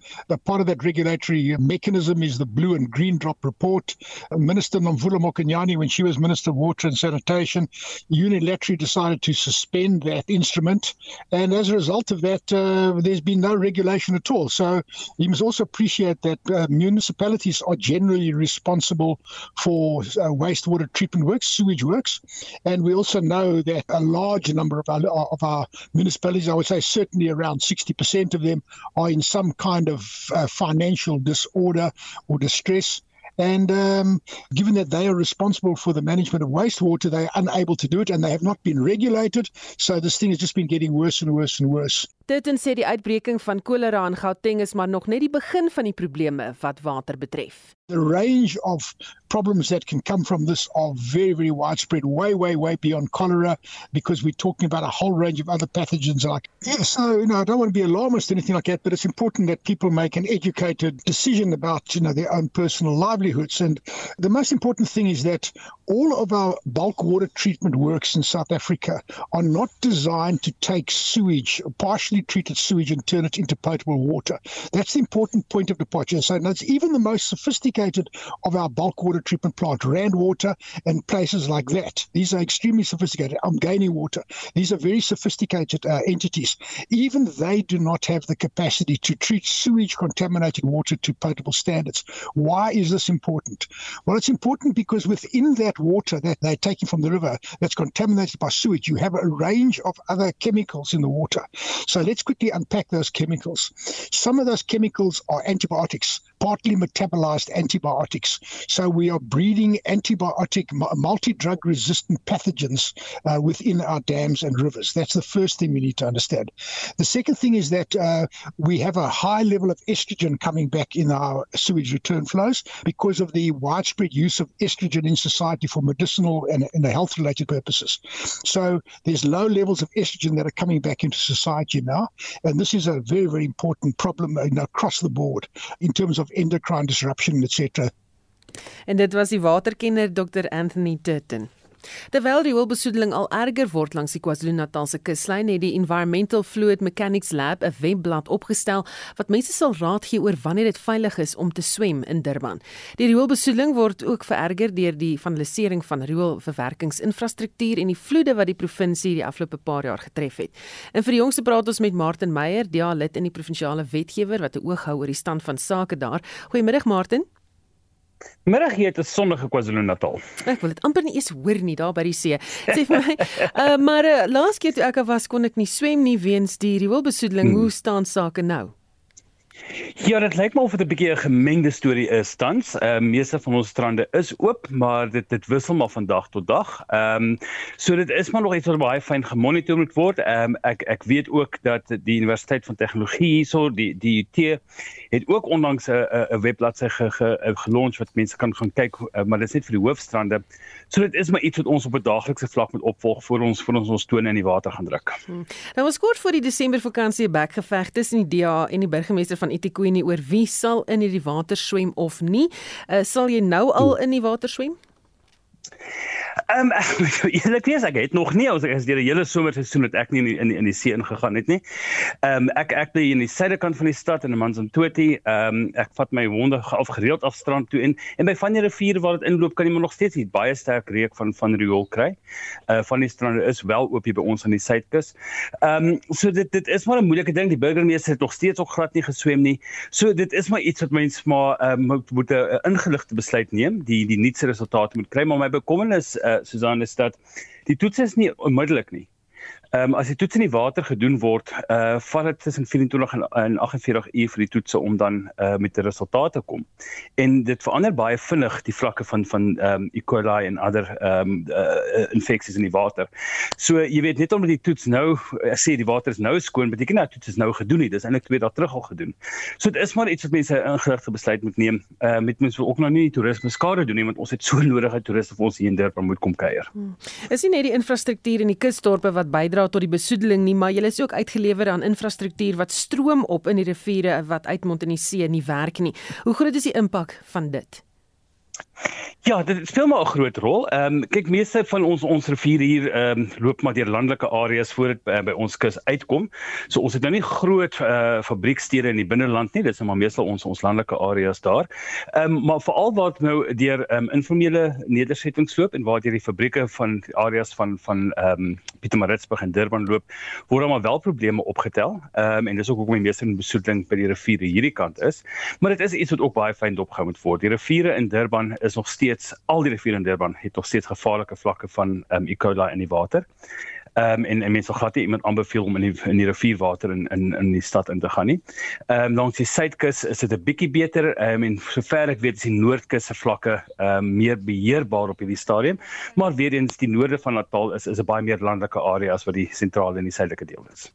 Part of that regulatory mechanism is the blue and green drop report. Minister Nomvula Mokanyani, when she was Minister of Water and Sanitation, unilaterally decided to suspend that instrument. And as a result of that, uh, there's been no regulation at all. So you must also appreciate that uh, municipalities are generally responsible for uh, wastewater treatment works, sewage works. And we also know that a large number of our, of our municipalities, I would say certainly around 60% of them, are in some kind of uh, financial disorder or distress. And um, given that they are responsible for the management of wastewater, they are unable to do it and they have not been regulated. So this thing has just been getting worse and worse and worse. Dit en sê die uitbreking van kolera in Gauteng is maar nog net die begin van die probleme wat water betref. The range of problems that can come from this are very, very widespread, way, way, way beyond cholera, because we're talking about a whole range of other pathogens. Like, so you know, I don't want to be alarmist or anything like that, but it's important that people make an educated decision about you know their own personal livelihoods. And the most important thing is that all of our bulk water treatment works in South Africa are not designed to take sewage, partially treated sewage, and turn it into potable water. That's the important point of departure. So that's even the most sophisticated of our bulk water treatment plant, Rand Water, and places like that. These are extremely sophisticated. I'm gaining Water. These are very sophisticated uh, entities. Even they do not have the capacity to treat sewage contaminated water to potable standards. Why is this important? Well, it's important because within that water that they're taking from the river that's contaminated by sewage, you have a range of other chemicals in the water. So let's quickly unpack those chemicals. Some of those chemicals are antibiotics, partly metabolized antibiotics. So we are breeding antibiotic, multi drug resistant pathogens uh, within our dams and rivers. That's the first thing we need to understand. The second thing is that uh, we have a high level of estrogen coming back in our sewage return flows because of the widespread use of estrogen in society for medicinal and, and health related purposes. So there's low levels of estrogen that are coming back into society now. And this is a very, very important problem across the board in terms of endocrine disruption, etc. En dit was die waterkenner Dr Anthony Tutton. Terwyl die rioolbesoedeling al erger word langs die KwaZulu-Natalse kuslyn, het die Environmental Fluid Mechanics Lab 'n webblad opgestel wat mense sal raad gee oor wanneer dit veilig is om te swem in Durban. Die rioolbesoedeling word ook vererger deur die vandalisering van rioolverwerkingsinfrastruktuur en die vloede wat die provinsie die afgelope paar jaar getref het. En vir die jongste praat ons met Martin Meyer, DA lid in die provinsiale wetgewer wat 'n oog hou oor die stand van sake daar. Goeiemiddag Martin. Middag hier te sonnige KwaZulu-Natal. Ek wil dit amper nie eens hoor nie daar by die see. Sê vir my, uh, maar uh, laas keer toe ek was kon ek nie swem nie weens die rioolbesoedeling. Hmm. Hoe staan sake nou? Ja, dit lyk my of dit 'n bietjie 'n gemengde storie is tans. Ehm uh, meeste van ons strande is oop, maar dit dit wissel maar van dag tot dag. Ehm um, so dit is maar nog iets wat baie fyn gemonitor moet word. Ehm um, ek ek weet ook dat die Universiteit van Tegnologie hierso, die die UT het ook onlangs 'n 'n webbladsy ge, ge, gelons wat mense kan gaan kyk, uh, maar dit is net vir die hoofstrande. So dit is maar iets wat ons op 'n daaglikse vlak moet opvolg voor ons vir ons ons tone in die water gaan druk. Hmm. Nou was kort voor die Desember vakansie bekgeveg tussen die DA en die burgemeester van eThekwini oor wie sal in hierdie water swem of nie. Uh, sal jy nou al in die water swem? Ehm um, eerlik wees ek het nog nie as ek as die hele somerseisoen het ek nie in die, in die, in die see ingegaan het nie. Ehm um, ek ek bly in die suidekant van die stad in Manzantoti. Ehm um, ek vat my honde af gereeld af strand toe en en by van die riviere waar dit inloop kan jy maar nog steeds hier baie sterk reuk van van riool kry. Uh van die strande is wel oop hier by ons aan die suidkus. Ehm um, so dit dit is maar 'n moeilike ding. Die burgemeester het nog steeds ook glad nie geswem nie. So dit is maar iets wat mens maar ehm um, moet 'n ingeligte besluit neem. Die die nuutste resultate moet kry maar my bekommernis uh, Susan is dat die toets is nie onmiddellik nie. Ehm um, as die toets in die water gedoen word, uh vat dit tussen 24 en, en 48 uur vir die toetse om dan uh met die resultate te kom. En dit verander baie vinnig die vlakke van van ehm um, E. coli en ander ehm um, uh, infeksies in die water. So jy weet net omdat die toets nou ek sê die water is nou skoon, beteken dat toets is nou gedoen nie. Dis eintlik twee dae terug al gedoen. So dit is maar iets wat mense ingerigte besluit moet neem. Uh met mense wil ook nou nie toerisme skade doen nie want ons het so nodige toeriste vir ons hier in Durban moet kom kuier. Hmm. Is nie net die infrastruktuur in die kusdorpe wat bydra tot die besoedeling nie, maar julle is ook uitgelewer aan infrastruktuur wat stroom op in die riviere wat uitmond in die see nie werk nie. Hoe groot is die impak van dit? Ja, dit speel maar 'n groot rol. Ehm um, kyk meeste van ons ons riviere hier ehm um, loop maar deur landelike areas voor dit uh, by ons kus uitkom. So ons het nou nie groot uh, fabriekstede in die binneland nie. Dit is nou maar meestal ons ons landelike areas daar. Ehm um, maar veral waar dit nou deur ehm um, informele nedersettings loop en waar deur die fabrieke van die areas van van ehm um, Pietermaritzburg en Durban loop, word daar maar wel probleme opgetel. Ehm um, en dis ook hoekom die meeste besoedeling by die riviere hierdie kant is. Maar dit is iets wat ook baie fyn dopgehou moet word. Die riviere in Durban is nog steeds al die riviere in Durban het nog steeds gevaarlike vlakke van um, E. coli in die water. Ehm um, en, en mense sal glad nie iemand aanbeveel om in die in die rivierwater in in in die stad in te gaan nie. Ehm um, langs die suidkus is dit 'n bietjie beter. Ehm um, en sover ek weet is die noordkus se vlakke ehm um, meer beheerbaar op hierdie stadium, maar weer eens die noorde van Natal is is 'n baie meer landelike area as wat die sentrale en die suidelike deel is.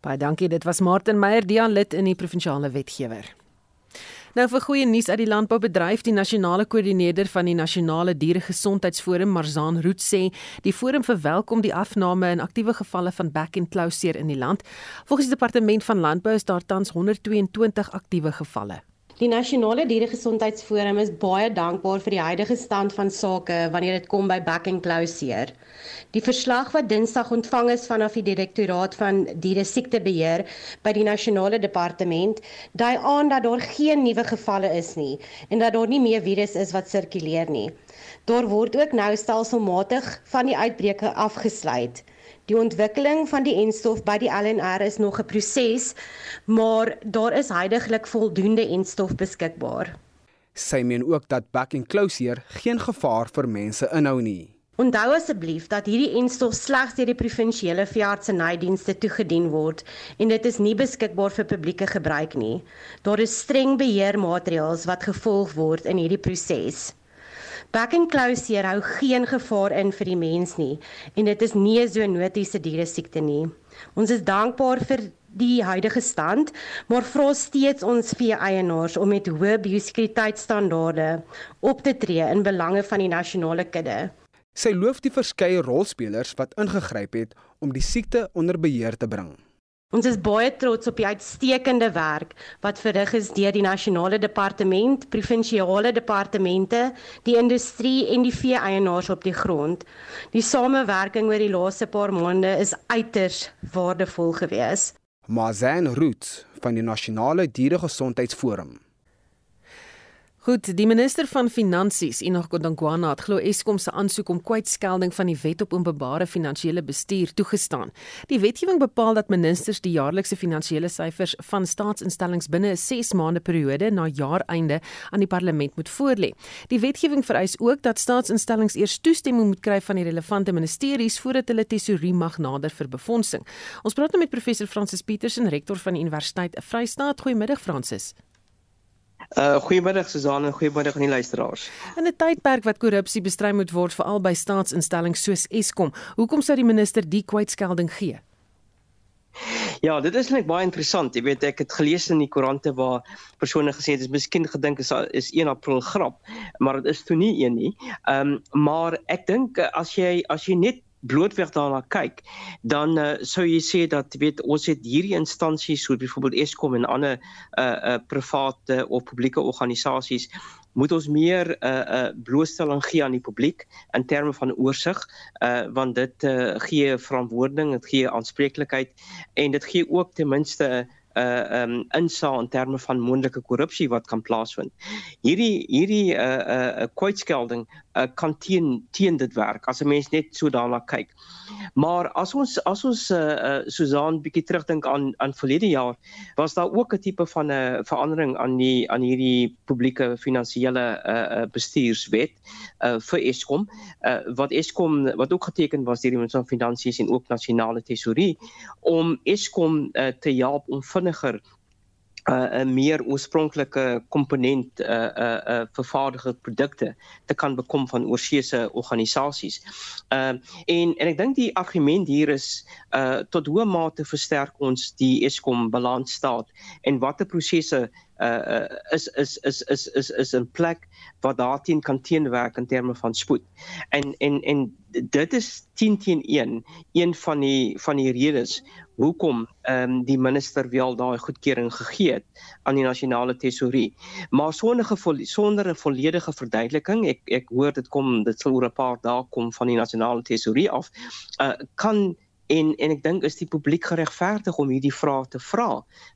Baie dankie. Dit was Martin Meyer, die lid in die provinsiale wetgewer. Nou vir goeie nuus uit die landboubedryf, die nasionale koördineerder van die nasionale dieregesondheidsforum, Marzaan Root sê, die forum verwelkom die afname in aktiewe gevalle van back and claw seer in die land. Volgens die departement van landbou is daar tans 122 aktiewe gevalle. Die nasionale dieregesondheidsforum is baie dankbaar vir die huidige stand van sake wanneer dit kom by back and seer. Die verslag wat Dinsdag ontvang is vanaf die direktoraat van diere siektebeheer by die nasionale departement, dui aan dat daar geen nuwe gevalle is nie en dat daar nie meer virus is wat sirkuleer nie. Daar word ook nou stelselmatig van die uitbreke afgesluit. Die ontwikkeling van die enstof by die LNR is nog 'n proses, maar daar is heidaglik voldoende enstof beskikbaar. Sy meen ook dat back and closure geen gevaar vir mense inhou nie. Onthou asseblief dat hierdie enstof slegs deur die provinsiale veeartsenydienste toegedien word en dit is nie beskikbaar vir publieke gebruik nie. Daar is streng beheermaatreëls wat gevolg word in hierdie proses. Back and closure hou geen gevaar in vir die mens nie en dit is nie 'n zoonotiese diere siekte nie. Ons is dankbaar vir die huidige stand, maar vra steeds ons vee eienaars om met hoë biosekuriteitstandaarde op te tree in belange van die nasionale kudde. Sy loof die verskeie rolspelers wat ingegryp het om die siekte onder beheer te bring. Ons is baie trots op die uitstekende werk wat verrig is deur die nasionale departement, provinsiale departemente, die industrie en die vee-eienaars op die grond. Die samewerking oor die laaste paar maande is uiters waardevol geweest. Mazen Roots van die Nasionale Dieregesondheidsforum Goed, die minister van Finansies, Enoch Godongwana, het glo Eskom se aansoek om kwytskelding van die Wet op Openbare Finansiële Bestuur toegestaan. Die wetgewing bepaal dat ministers die jaarlikse finansiële syfers van staatsinstellings binne 'n 6 maande periode na jaareinde aan die parlement moet voorlê. Die wetgewing vereis ook dat staatsinstellings eers toestemming moet kry van die relevante ministeries voordat hulle tesourie mag nader vir befondsing. Ons praat nou met professor Francis Petersen, rektor van die Universiteit Vryheid. Goeiemiddag Francis. Uh goeiemiddag Susan en goeiemiddag aan die luisteraars. In 'n tydperk wat korrupsie bestry moet word veral by staatsinstellings soos Eskom, hoekom sou die minister die kwytskelding gee? Ja, dit is net baie interessant. Jy weet ek het gelees in die koerante waar persone gesê het dis miskien gedink is is 1 April grap, maar dit is toe nie een nie. Ehm um, maar ek dink as jy as jy net blootweg daarna kyk, dan uh, sou jy sê dat weet ons het hierdie instansies soos byvoorbeeld Eskom en ander uh uh private of publieke organisasies moet ons meer 'n uh, uh blootstelling gee aan die publiek in terme van oorsig uh want dit uh gee verantwoording, dit gee aanspreeklikheid en dit gee ook ten minste uh um insaag in terme van moontlike korrupsie wat kan plaasvind. Hierdie hierdie uh uh kwytskelding uh, kan teen teen dit werk as 'n mens net so daarna kyk. Maar as ons as ons uh, uh Susan bietjie terugdink aan aan verlede jaar, was daar ook 'n tipe van 'n uh, verandering aan die aan hierdie publieke finansiële uh, bestuurswet uh vir Eskom, uh wat Eskom wat ook geteken was deur die minister van finansies en ook nasionale tesourie om Eskom uh, te help om vinniger uh, 'n meer oorspronklike komponent uh uh uh vervaardigde produkte te kan bekom van oorseese organisasies. Uh en en ek dink die argument hier is uh tot hoe mate versterk ons die Eskom balansstaat en watter prosesse uh, is is is is is is 'n plek wat daarteen kan teenwerk in terme van spoed. En en en dit is 10 teen 1 een van die van die redes hoekom ehm um, die minister wel daai goedkeuring gegee het aan die nasionale tesourie. Maar sonder sonder 'n volledige verduideliking, ek ek hoor dit kom dit sal oor 'n paar dae kom van die nasionale tesourie af, uh, kan en en ek dink is die publiek geregverdig om hierdie vrae te vra.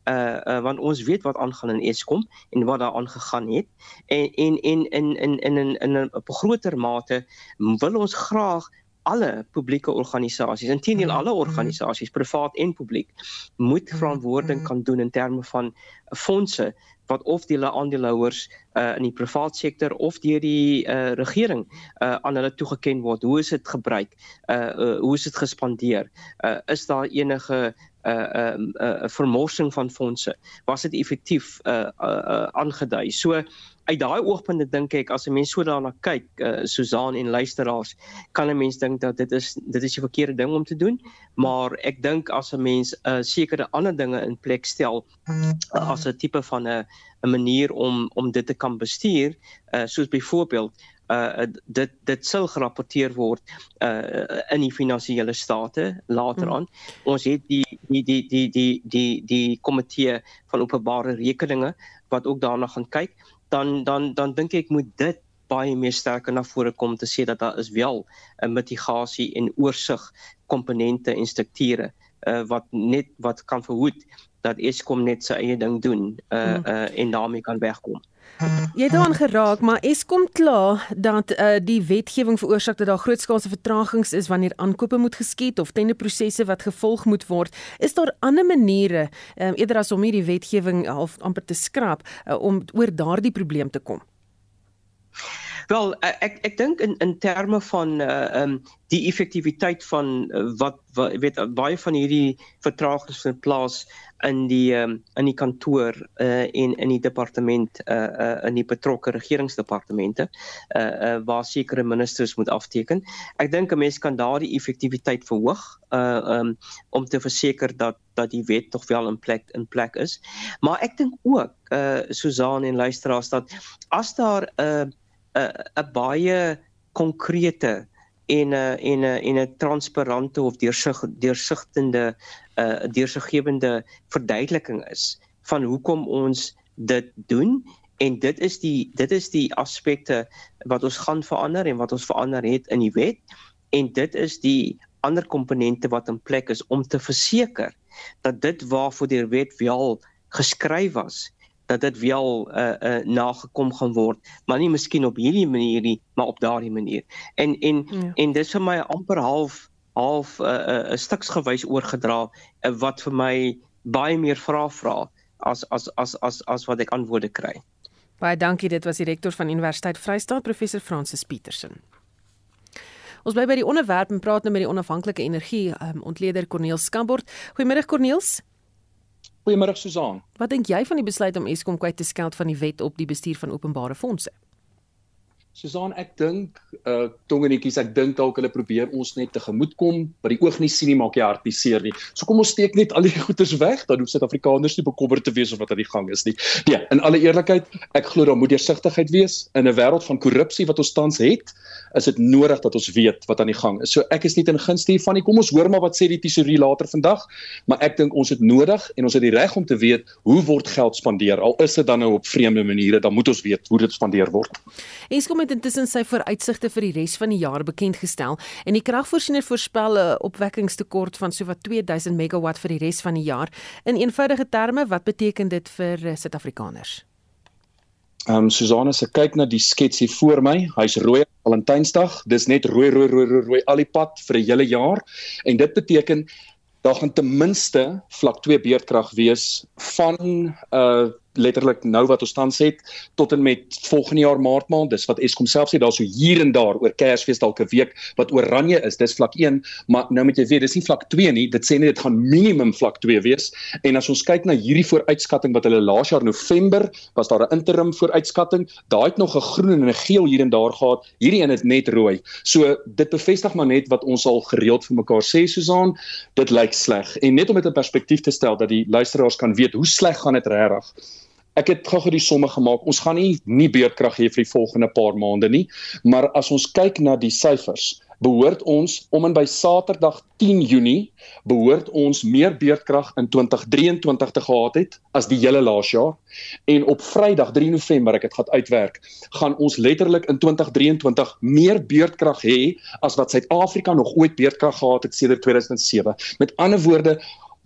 Uh, uh want ons weet wat aangaan in Eskom en wat daar aangegaan het. En en en in in in in in 'n groter mate wil ons graag alle publieke organisasies, intendeel alle organisasies, privaat en publiek, moet verantwoording kan doen in terme van fondse wat of die aandeelhouers uh, in die privaat sektor of deur die uh, regering uh, aan hulle toegeken word. Hoe is dit gebruik? Uh, uh hoe is dit gespandeer? Uh is daar enige 'n uh, 'n uh, 'n uh, vermorsing van fondse? Was dit effektief uh aangedui? Uh, uh, so uit daai oogpunte dink ek as 'n mens so daarna kyk, uh, Susan en luisteraars, kan 'n mens dink dat dit is dit is die verkeerde ding om te doen, maar ek dink as 'n mens 'n uh, sekere ander dinge in plek stel uh, as 'n tipe van 'n 'n manier om om dit te kan bestuur, uh, soos byvoorbeeld uh dit dit sal gerapporteer word uh in die finansiële state later hmm. aan. Hmm. Ons het die die die die die die die komitee van openbare rekeninge wat ook daarna gaan kyk dan dan dan dink ek moet dit baie meer sterker na vore kom te sê dat daar is wel 'n mitigasie en oorsig komponente en strukture uh, wat net wat kan verhoed dat Eskom net sy eie ding doen uh, uh, en daarmee kan wegkom. Jy het daaraan geraak, maar Eskom kla dat uh, die wetgewing veroorsaak dat daar grootskaalse vertragings is wanneer aankope moet geskied of tenderprosesse wat gevolg moet word. Is daar ander maniere um, eerder as om hierdie wetgewing half amper te skrap uh, om oor daardie probleem te kom? Wel ek ek dink in in terme van uh um die effektiwiteit van uh, wat, wat weet baie van hierdie vertragings vind plaas in die um, in die kantoor uh en in die departement uh uh in die betrokke regeringsdepartemente uh uh waar sekere ministers moet afteken. Ek dink 'n mens kan daardie effektiwiteit verhoog uh um om te verseker dat dat die wet tog wel in plek in plek is. Maar ek dink ook uh Susan en luisteraars dat as daar 'n uh, 'n baie konkrete en 'n en 'n en 'n transparante of deursig deursigtende uh, deursiggewende verduideliking is van hoekom ons dit doen en dit is die dit is die aspekte wat ons gaan verander en wat ons verander het in die wet en dit is die ander komponente wat in plek is om te verseker dat dit waarvoor die wet wel geskryf was dat dit wel uh, uh nagekom gaan word, maar nie miskien op hierdie manier nie, maar op daardie manier. En en ja. en dis vir my amper half half 'n uh, uh, uh, stuksgewys oorgedra uh, wat vir my baie meer vrae vra as as as as as wat ek antwoorde kry. Baie dankie, dit was die rektor van Universiteit Vryheid, professor Francis Petersen. Ons bly by die onderwerp en praat nou met die onafhanklike energie um, ontleder Corneel Skambort. Goeiemôre Corneels. Goeiemôre Susan. Wat dink jy van die besluit om Eskom kwyt te skeld van die wet op die bestuur van openbare fondse? Susan, ek dink uh tongenetjies, ek dink dalk hulle probeer ons net tegemoetkom, by die oog nie sien nie maak jy hart nie seer nie. So kom ons steek net al die goeders weg, dan hoef Suid-Afrikaners nie bekommerd te wees of wat aan die gang is nie. Nee, in alle eerlikheid, ek glo daar moet deursigtigheid wees in 'n wêreld van korrupsie wat ons tans het is dit nodig dat ons weet wat aan die gang is. So ek is nie in gunste hiervan nie. Kom ons hoor maar wat sê die tesourier later vandag, maar ek dink ons het nodig en ons het die reg om te weet hoe word geld spandeer. Al is dit dan nou op vreemde maniere, dan moet ons weet hoe dit spandeer word. Eskom het intussen sy vooruitsigte vir die res van die jaar bekend gestel en die kragvoorsiener voorspel 'n opwekkingstekort van sowat 2000 megawatt vir die res van die jaar. In eenvoudige terme, wat beteken dit vir eh, Suid-Afrikaners? Ehm um, Susanna se kyk na die skets hier voor my. Hy's rooi Valentynsdag. Dis net rooi rooi rooi rooi, rooi al die pad vir 'n hele jaar. En dit beteken daar gaan ten minste vlak 2 beerdkrag wees van uh letterlik nou wat ons tans het tot en met volgende jaar maart maand dis wat Eskom self sê daar so hier en daar oor Kersfees dalk 'n week wat oranje is dis vlak 1 maar nou moet jy weet dis nie vlak 2 nie dit sê net dit gaan minimum vlak 2 wees. En as ons kyk na hierdie vooruitskatting wat hulle laas jaar November was daar 'n interim vooruitskatting daai het nog 'n groen en 'n geel hier en daar gehad hierdie een het net rooi. So dit bevestig maar net wat ons al gereeld vir mekaar sê Susan dit lyk sleg. En net om dit in perspektief te stel dat die luisteraars kan weet hoe sleg gaan dit regtig ek het gou-gou die somme gemaak. Ons gaan nie nie beurtkrag hê vir die volgende paar maande nie, maar as ons kyk na die syfers, behoort ons om en by Saterdag 10 Junie behoort ons meer beurtkrag in 2023 te gehad het as die hele laas jaar en op Vrydag 3 November ek het gaan uitwerk gaan ons letterlik in 2023 meer beurtkrag hê as wat Suid-Afrika nog ooit beurtkrag gehad het sedert 2007 met ander woorde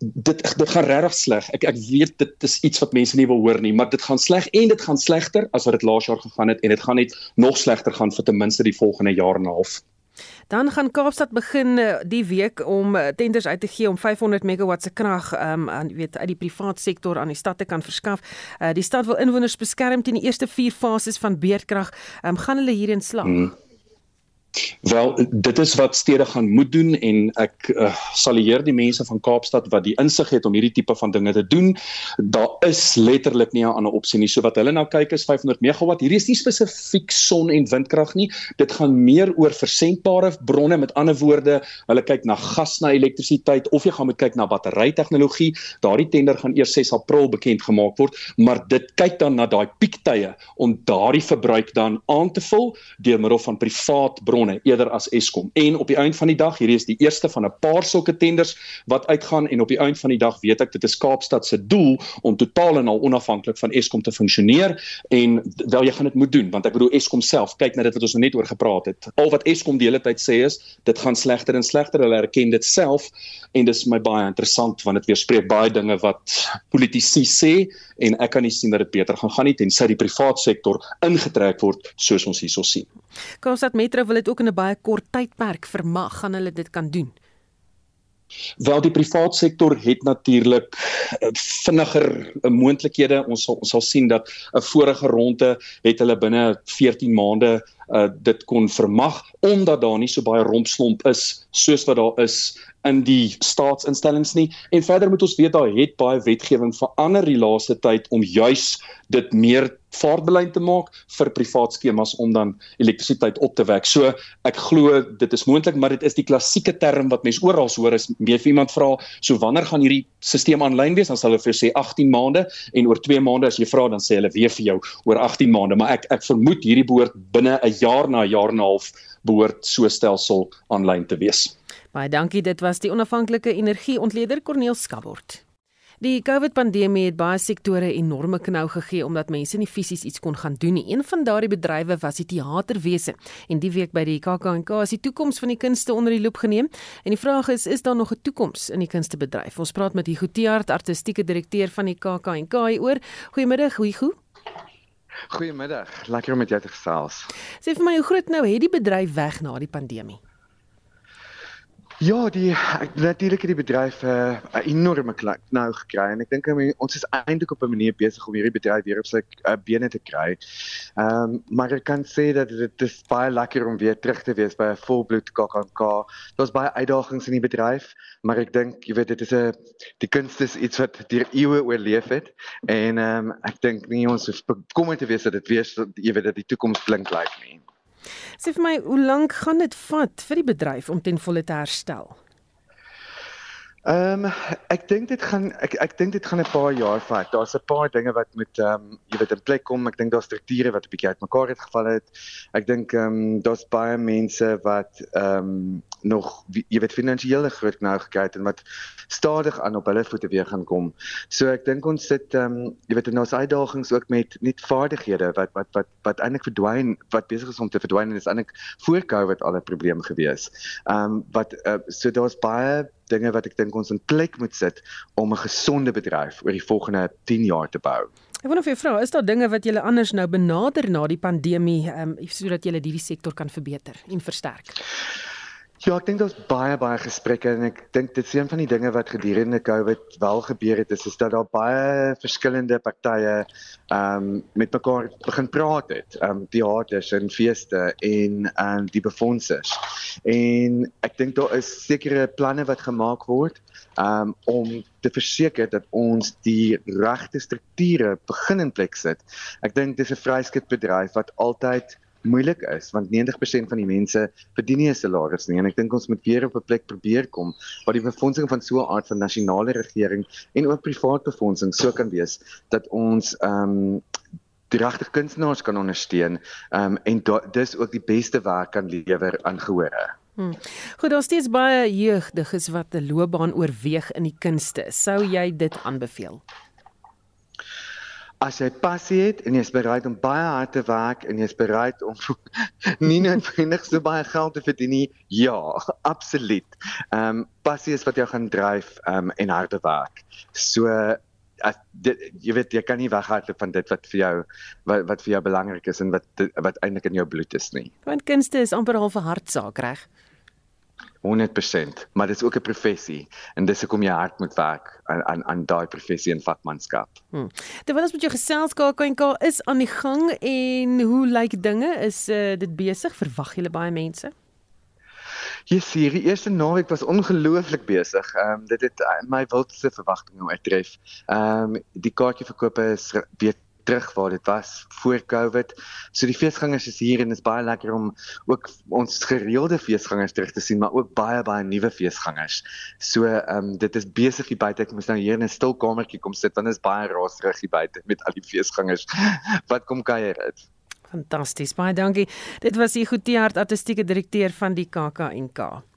dit dit gaan regtig sleg. Ek ek weet dit is iets wat mense nie wil hoor nie, maar dit gaan sleg en dit gaan slegter as wat dit laas jaar gegaan het en dit gaan net nog slegter gaan vir ten minste die volgende jaar en 'n half. Dan gaan Kaapstad begin uh, die week om uh, tenders uit te gee om 500 megawatt se krag um, aan weet uit die privaat sektor aan die stad te kan verskaf. Uh, die stad wil inwoners beskerm teen die eerste 4 fases van beerdkrag. Um, gaan hulle hierin slaag? Hmm. Wel dit is wat stede gaan moet doen en ek uh, salieer die mense van Kaapstad wat die insig het om hierdie tipe van dinge te doen. Daar is letterlik nie 'n ander opsie nie. So wat hulle nou kyk is 500 megawatt. Hierdie is nie spesifiek son en windkrag nie. Dit gaan meer oor versendbare bronne. Met ander woorde, hulle kyk na gas na elektrisiteit of jy gaan moet kyk na battery tegnologie. Daardie tender gaan eers 6 April bekend gemaak word, maar dit kyk dan na daai piektye om daardie verbruik dan aan te vul deur middel van privaat bronne bronne eerder as Eskom. En op die einde van die dag, hierdie is die eerste van 'n paar sulke tenders wat uitgaan en op die einde van die dag weet ek dit is Kaapstad se doel om totaal en al onafhanklik van Eskom te funksioneer en wel jy gaan dit moet doen want ek bedoel Eskom self kyk na dit wat ons nou net oor gepraat het. Al wat Eskom die hele tyd sê is dit gaan slegter en slegter. Hulle erken dit self en dis vir my baie interessant want dit weerspreek baie dinge wat politici sê en ek kan nie sien dat dit beter gaan gaan nie tensy die privaat sektor ingetrek word soos ons hierso sien. Kaapstad Metro wil dit ook in 'n baie kort tydperk vermag gaan hulle dit kan doen. Wel die privaat sektor het natuurlik eh, vinniger eh, moontlikhede. Ons sal ons sal sien dat 'n vorige ronde het hulle binne 14 maande uh, dit kon vermag omdat daar nie so baie rompslomp is soos wat daar is in die staatsinstellings nie en verder moet ons weet daar het baie wetgewing verander die laaste tyd om juis dit meer vaartbelyn te maak vir privaat skemas om dan elektrisiteit op te wek. So ek glo dit is moontlik, maar dit is die klassieke term wat mense oral hoor is meer vir iemand vra, so wanneer gaan hierdie stelsel aanlyn wees? Dan sal hulle vir jou sê 18 maande en oor 2 maande as jy vra dan sê hulle weer vir jou oor 18 maande, maar ek ek vermoed hierdie behoort binne 'n jaar na 'n jaar en 'n half behoort so stelsel aanlyn te wees. Baie dankie, dit was die onafhanklike energieontleder Corneel Skabort. Die COVID-pandemie het baie sektore enorme knou gegee omdat mense nie fisies iets kon gaan doen nie. Een van daardie bedrywe was die teaterwese en die week by die KAK&K is die toekoms van die kunste onder die loep geneem. En die vraag is, is daar nog 'n toekoms in die kunstebedryf? Ons praat met Hugo Tiaart, artistieke direkteur van die KAK&K hieroor. Goeiemiddag, Hugo. Goeiemiddag. Lekker om met jou te gesels. Sê vir my hoe groot nou het die bedryf weg na die pandemie? Ja, die natuurlik het die bedryf eh, 'n uh, enorme knak nou gekry en ek dink ons is eintlik op 'n manier besig om hierdie bedryf weer op sy uh, bene te kry. Ehm um, maar ek kan sê dat dit is baie lekker om weer terug te wees by 'n volbloed KAKNK. Daar's baie uitdagings in die bedryf, maar ek dink jy weet dit is 'n die kunst is iets wat deur eeue oorleef het en ehm um, ek dink nie ons is bekommerd te wees dat dit weer jy weet dat die toekoms blink lyk like nie. Sê vir my, hoe lank gaan dit vat vir die bedryf om ten volle te herstel? Ehm um, ek dink dit gaan ek ek dink dit gaan 'n paar jaar vat. Daar's 'n paar dinge wat moet ehm um, jy weet in plek kom. Ek dink daar's strukture wat 'n bietjie uitmekaar het geval het. Ek dink ehm um, daar's baie mense wat ehm um, nog jy weet finansiële groot nou gekry het en wat stadig aan op hulle voete weer gaan kom. So ek dink ons sit ehm um, jy weet in ons uitdagings ook met net vaardighede wat wat wat wat eintlik verdwyn wat besig is om te verdwyn en is eintlik voor Covid al 'n probleem gewees. Ehm um, wat uh, so daar's baie dinge wat ek dink ons in plek moet sit om 'n gesonde bedryf oor die volgende 10 jaar te bou. Ek wonder of jy vra, is daar dinge wat julle anders nou benader na die pandemie, ehm um, sodat julle hierdie sektor kan verbeter en versterk? Ja, ek dink daar's baie baie gesprekke en ek dink dit is een van die dinge wat gedurende COVID wel gebeur het is, is dat daar baie verskillende partye ehm um, met mekaar begin praat het. Ehm um, teaters en feeste en en um, die befondsers. En ek dink daar is sekere planne wat gemaak word um, om te verseker dat ons die regte strukture begin in plek sit. Ek dink dis 'n vryskut bedryf wat altyd moeilik is want 90% van die mense verdien nie 'n salaris nie en ek dink ons moet weer op 'n plek probeer kom waar die befondsing van so 'n aard van nasionale regering en ook privaat befondsing so kan wees dat ons ehm um, die regte kunstenaars kan ondersteun ehm um, en dis ook die beste werk kan lewer aan gehore. Hmm. Goed, daar's steeds baie jeugdiges wat 'n loopbaan oorweeg in die kunste. Sou jy dit aanbeveel? As jy passie het en jy's bereid om baie hard te werk en jy's bereid om nie noodwendig so baie geld te verdien nie, ja, absoluut. Ehm um, passie is wat jou gaan dryf ehm um, en harde werk. So as dit, jy weet jy kan nie weghardloop van dit wat vir jou wat, wat vir jou belangrik is en wat wat eintlik in jou bloed is nie. Want kunste is amper half 'n hartsaak, reg? 100%, maar dit is ook 'n professie en dis hoekom jy hard moet werk aan aan aan daai professie en vakmanskap. Hm. Terwyl ons met jou gesels KAK is aan die gang en hoe lyk dinge? Is uh, dit besig? Verwag julle baie mense? Yes, hierdie eerste naweek was ongelooflik besig. Ehm um, dit het uh, my wildste verwagtinge oortref. Ehm um, die kaartjieverkope is weer terug waar dit was voor Covid. So die feesgangers is hier en dit is baie lekker om ook ons gereelde feesgangers terug te sien, maar ook baie baie nuwe feesgangers. So ehm um, dit is besig hier buite. Ek moet nou hier in 'n stil kamertjie kom sit want dit is baie raserig hier buite met al die feesgangers wat kom kuier het. Fantasties. Baie dankie. Dit was die Goetiehart artistieke direkteur van die KAK&K.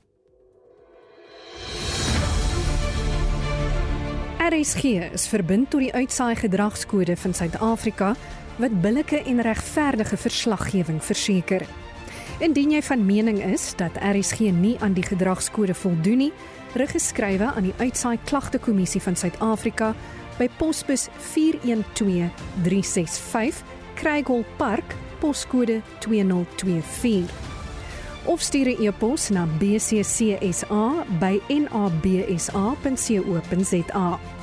RSG is verbind tot die uitsaai gedragskode van Suid-Afrika wat billike en regverdige verslaggewing verseker. Indien jy van mening is dat RSG nie aan die gedragskode voldoen nie, rig geskrywe aan die uitsaai klagtekommissie van Suid-Afrika by posbus 412365 Craighall Park, poskode 2024 of stuur 'n e-pos na bccsa@nabsa.co.za.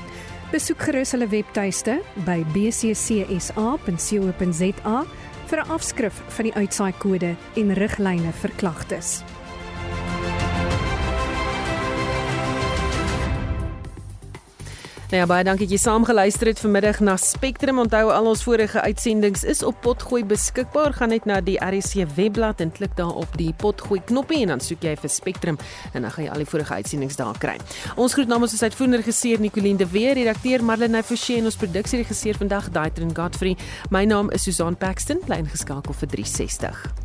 Besoek gerus hulle webtuiste by bccsa.co.za vir 'n afskrif van die uitsaai kode en riglyne vir klagtes. Nou ja, baie dankie dat jy saamgeluister het vanmiddag na Spectrum. Onthou al ons vorige uitsendings is op Potgooi beskikbaar. Gaan net na die RC webblad en klik daar op die Potgooi knoppie en dan soek jy vir Spectrum en dan gaan jy al die vorige uitsendings daar kry. Ons groet namens ons uitvoerende regisseur Nicoline de Weer, redakteur Marlene Forsie en ons produksieregisseur vandag Daitrin Godfrey. My naam is Susan Paxton, bly ingeskakel vir 360.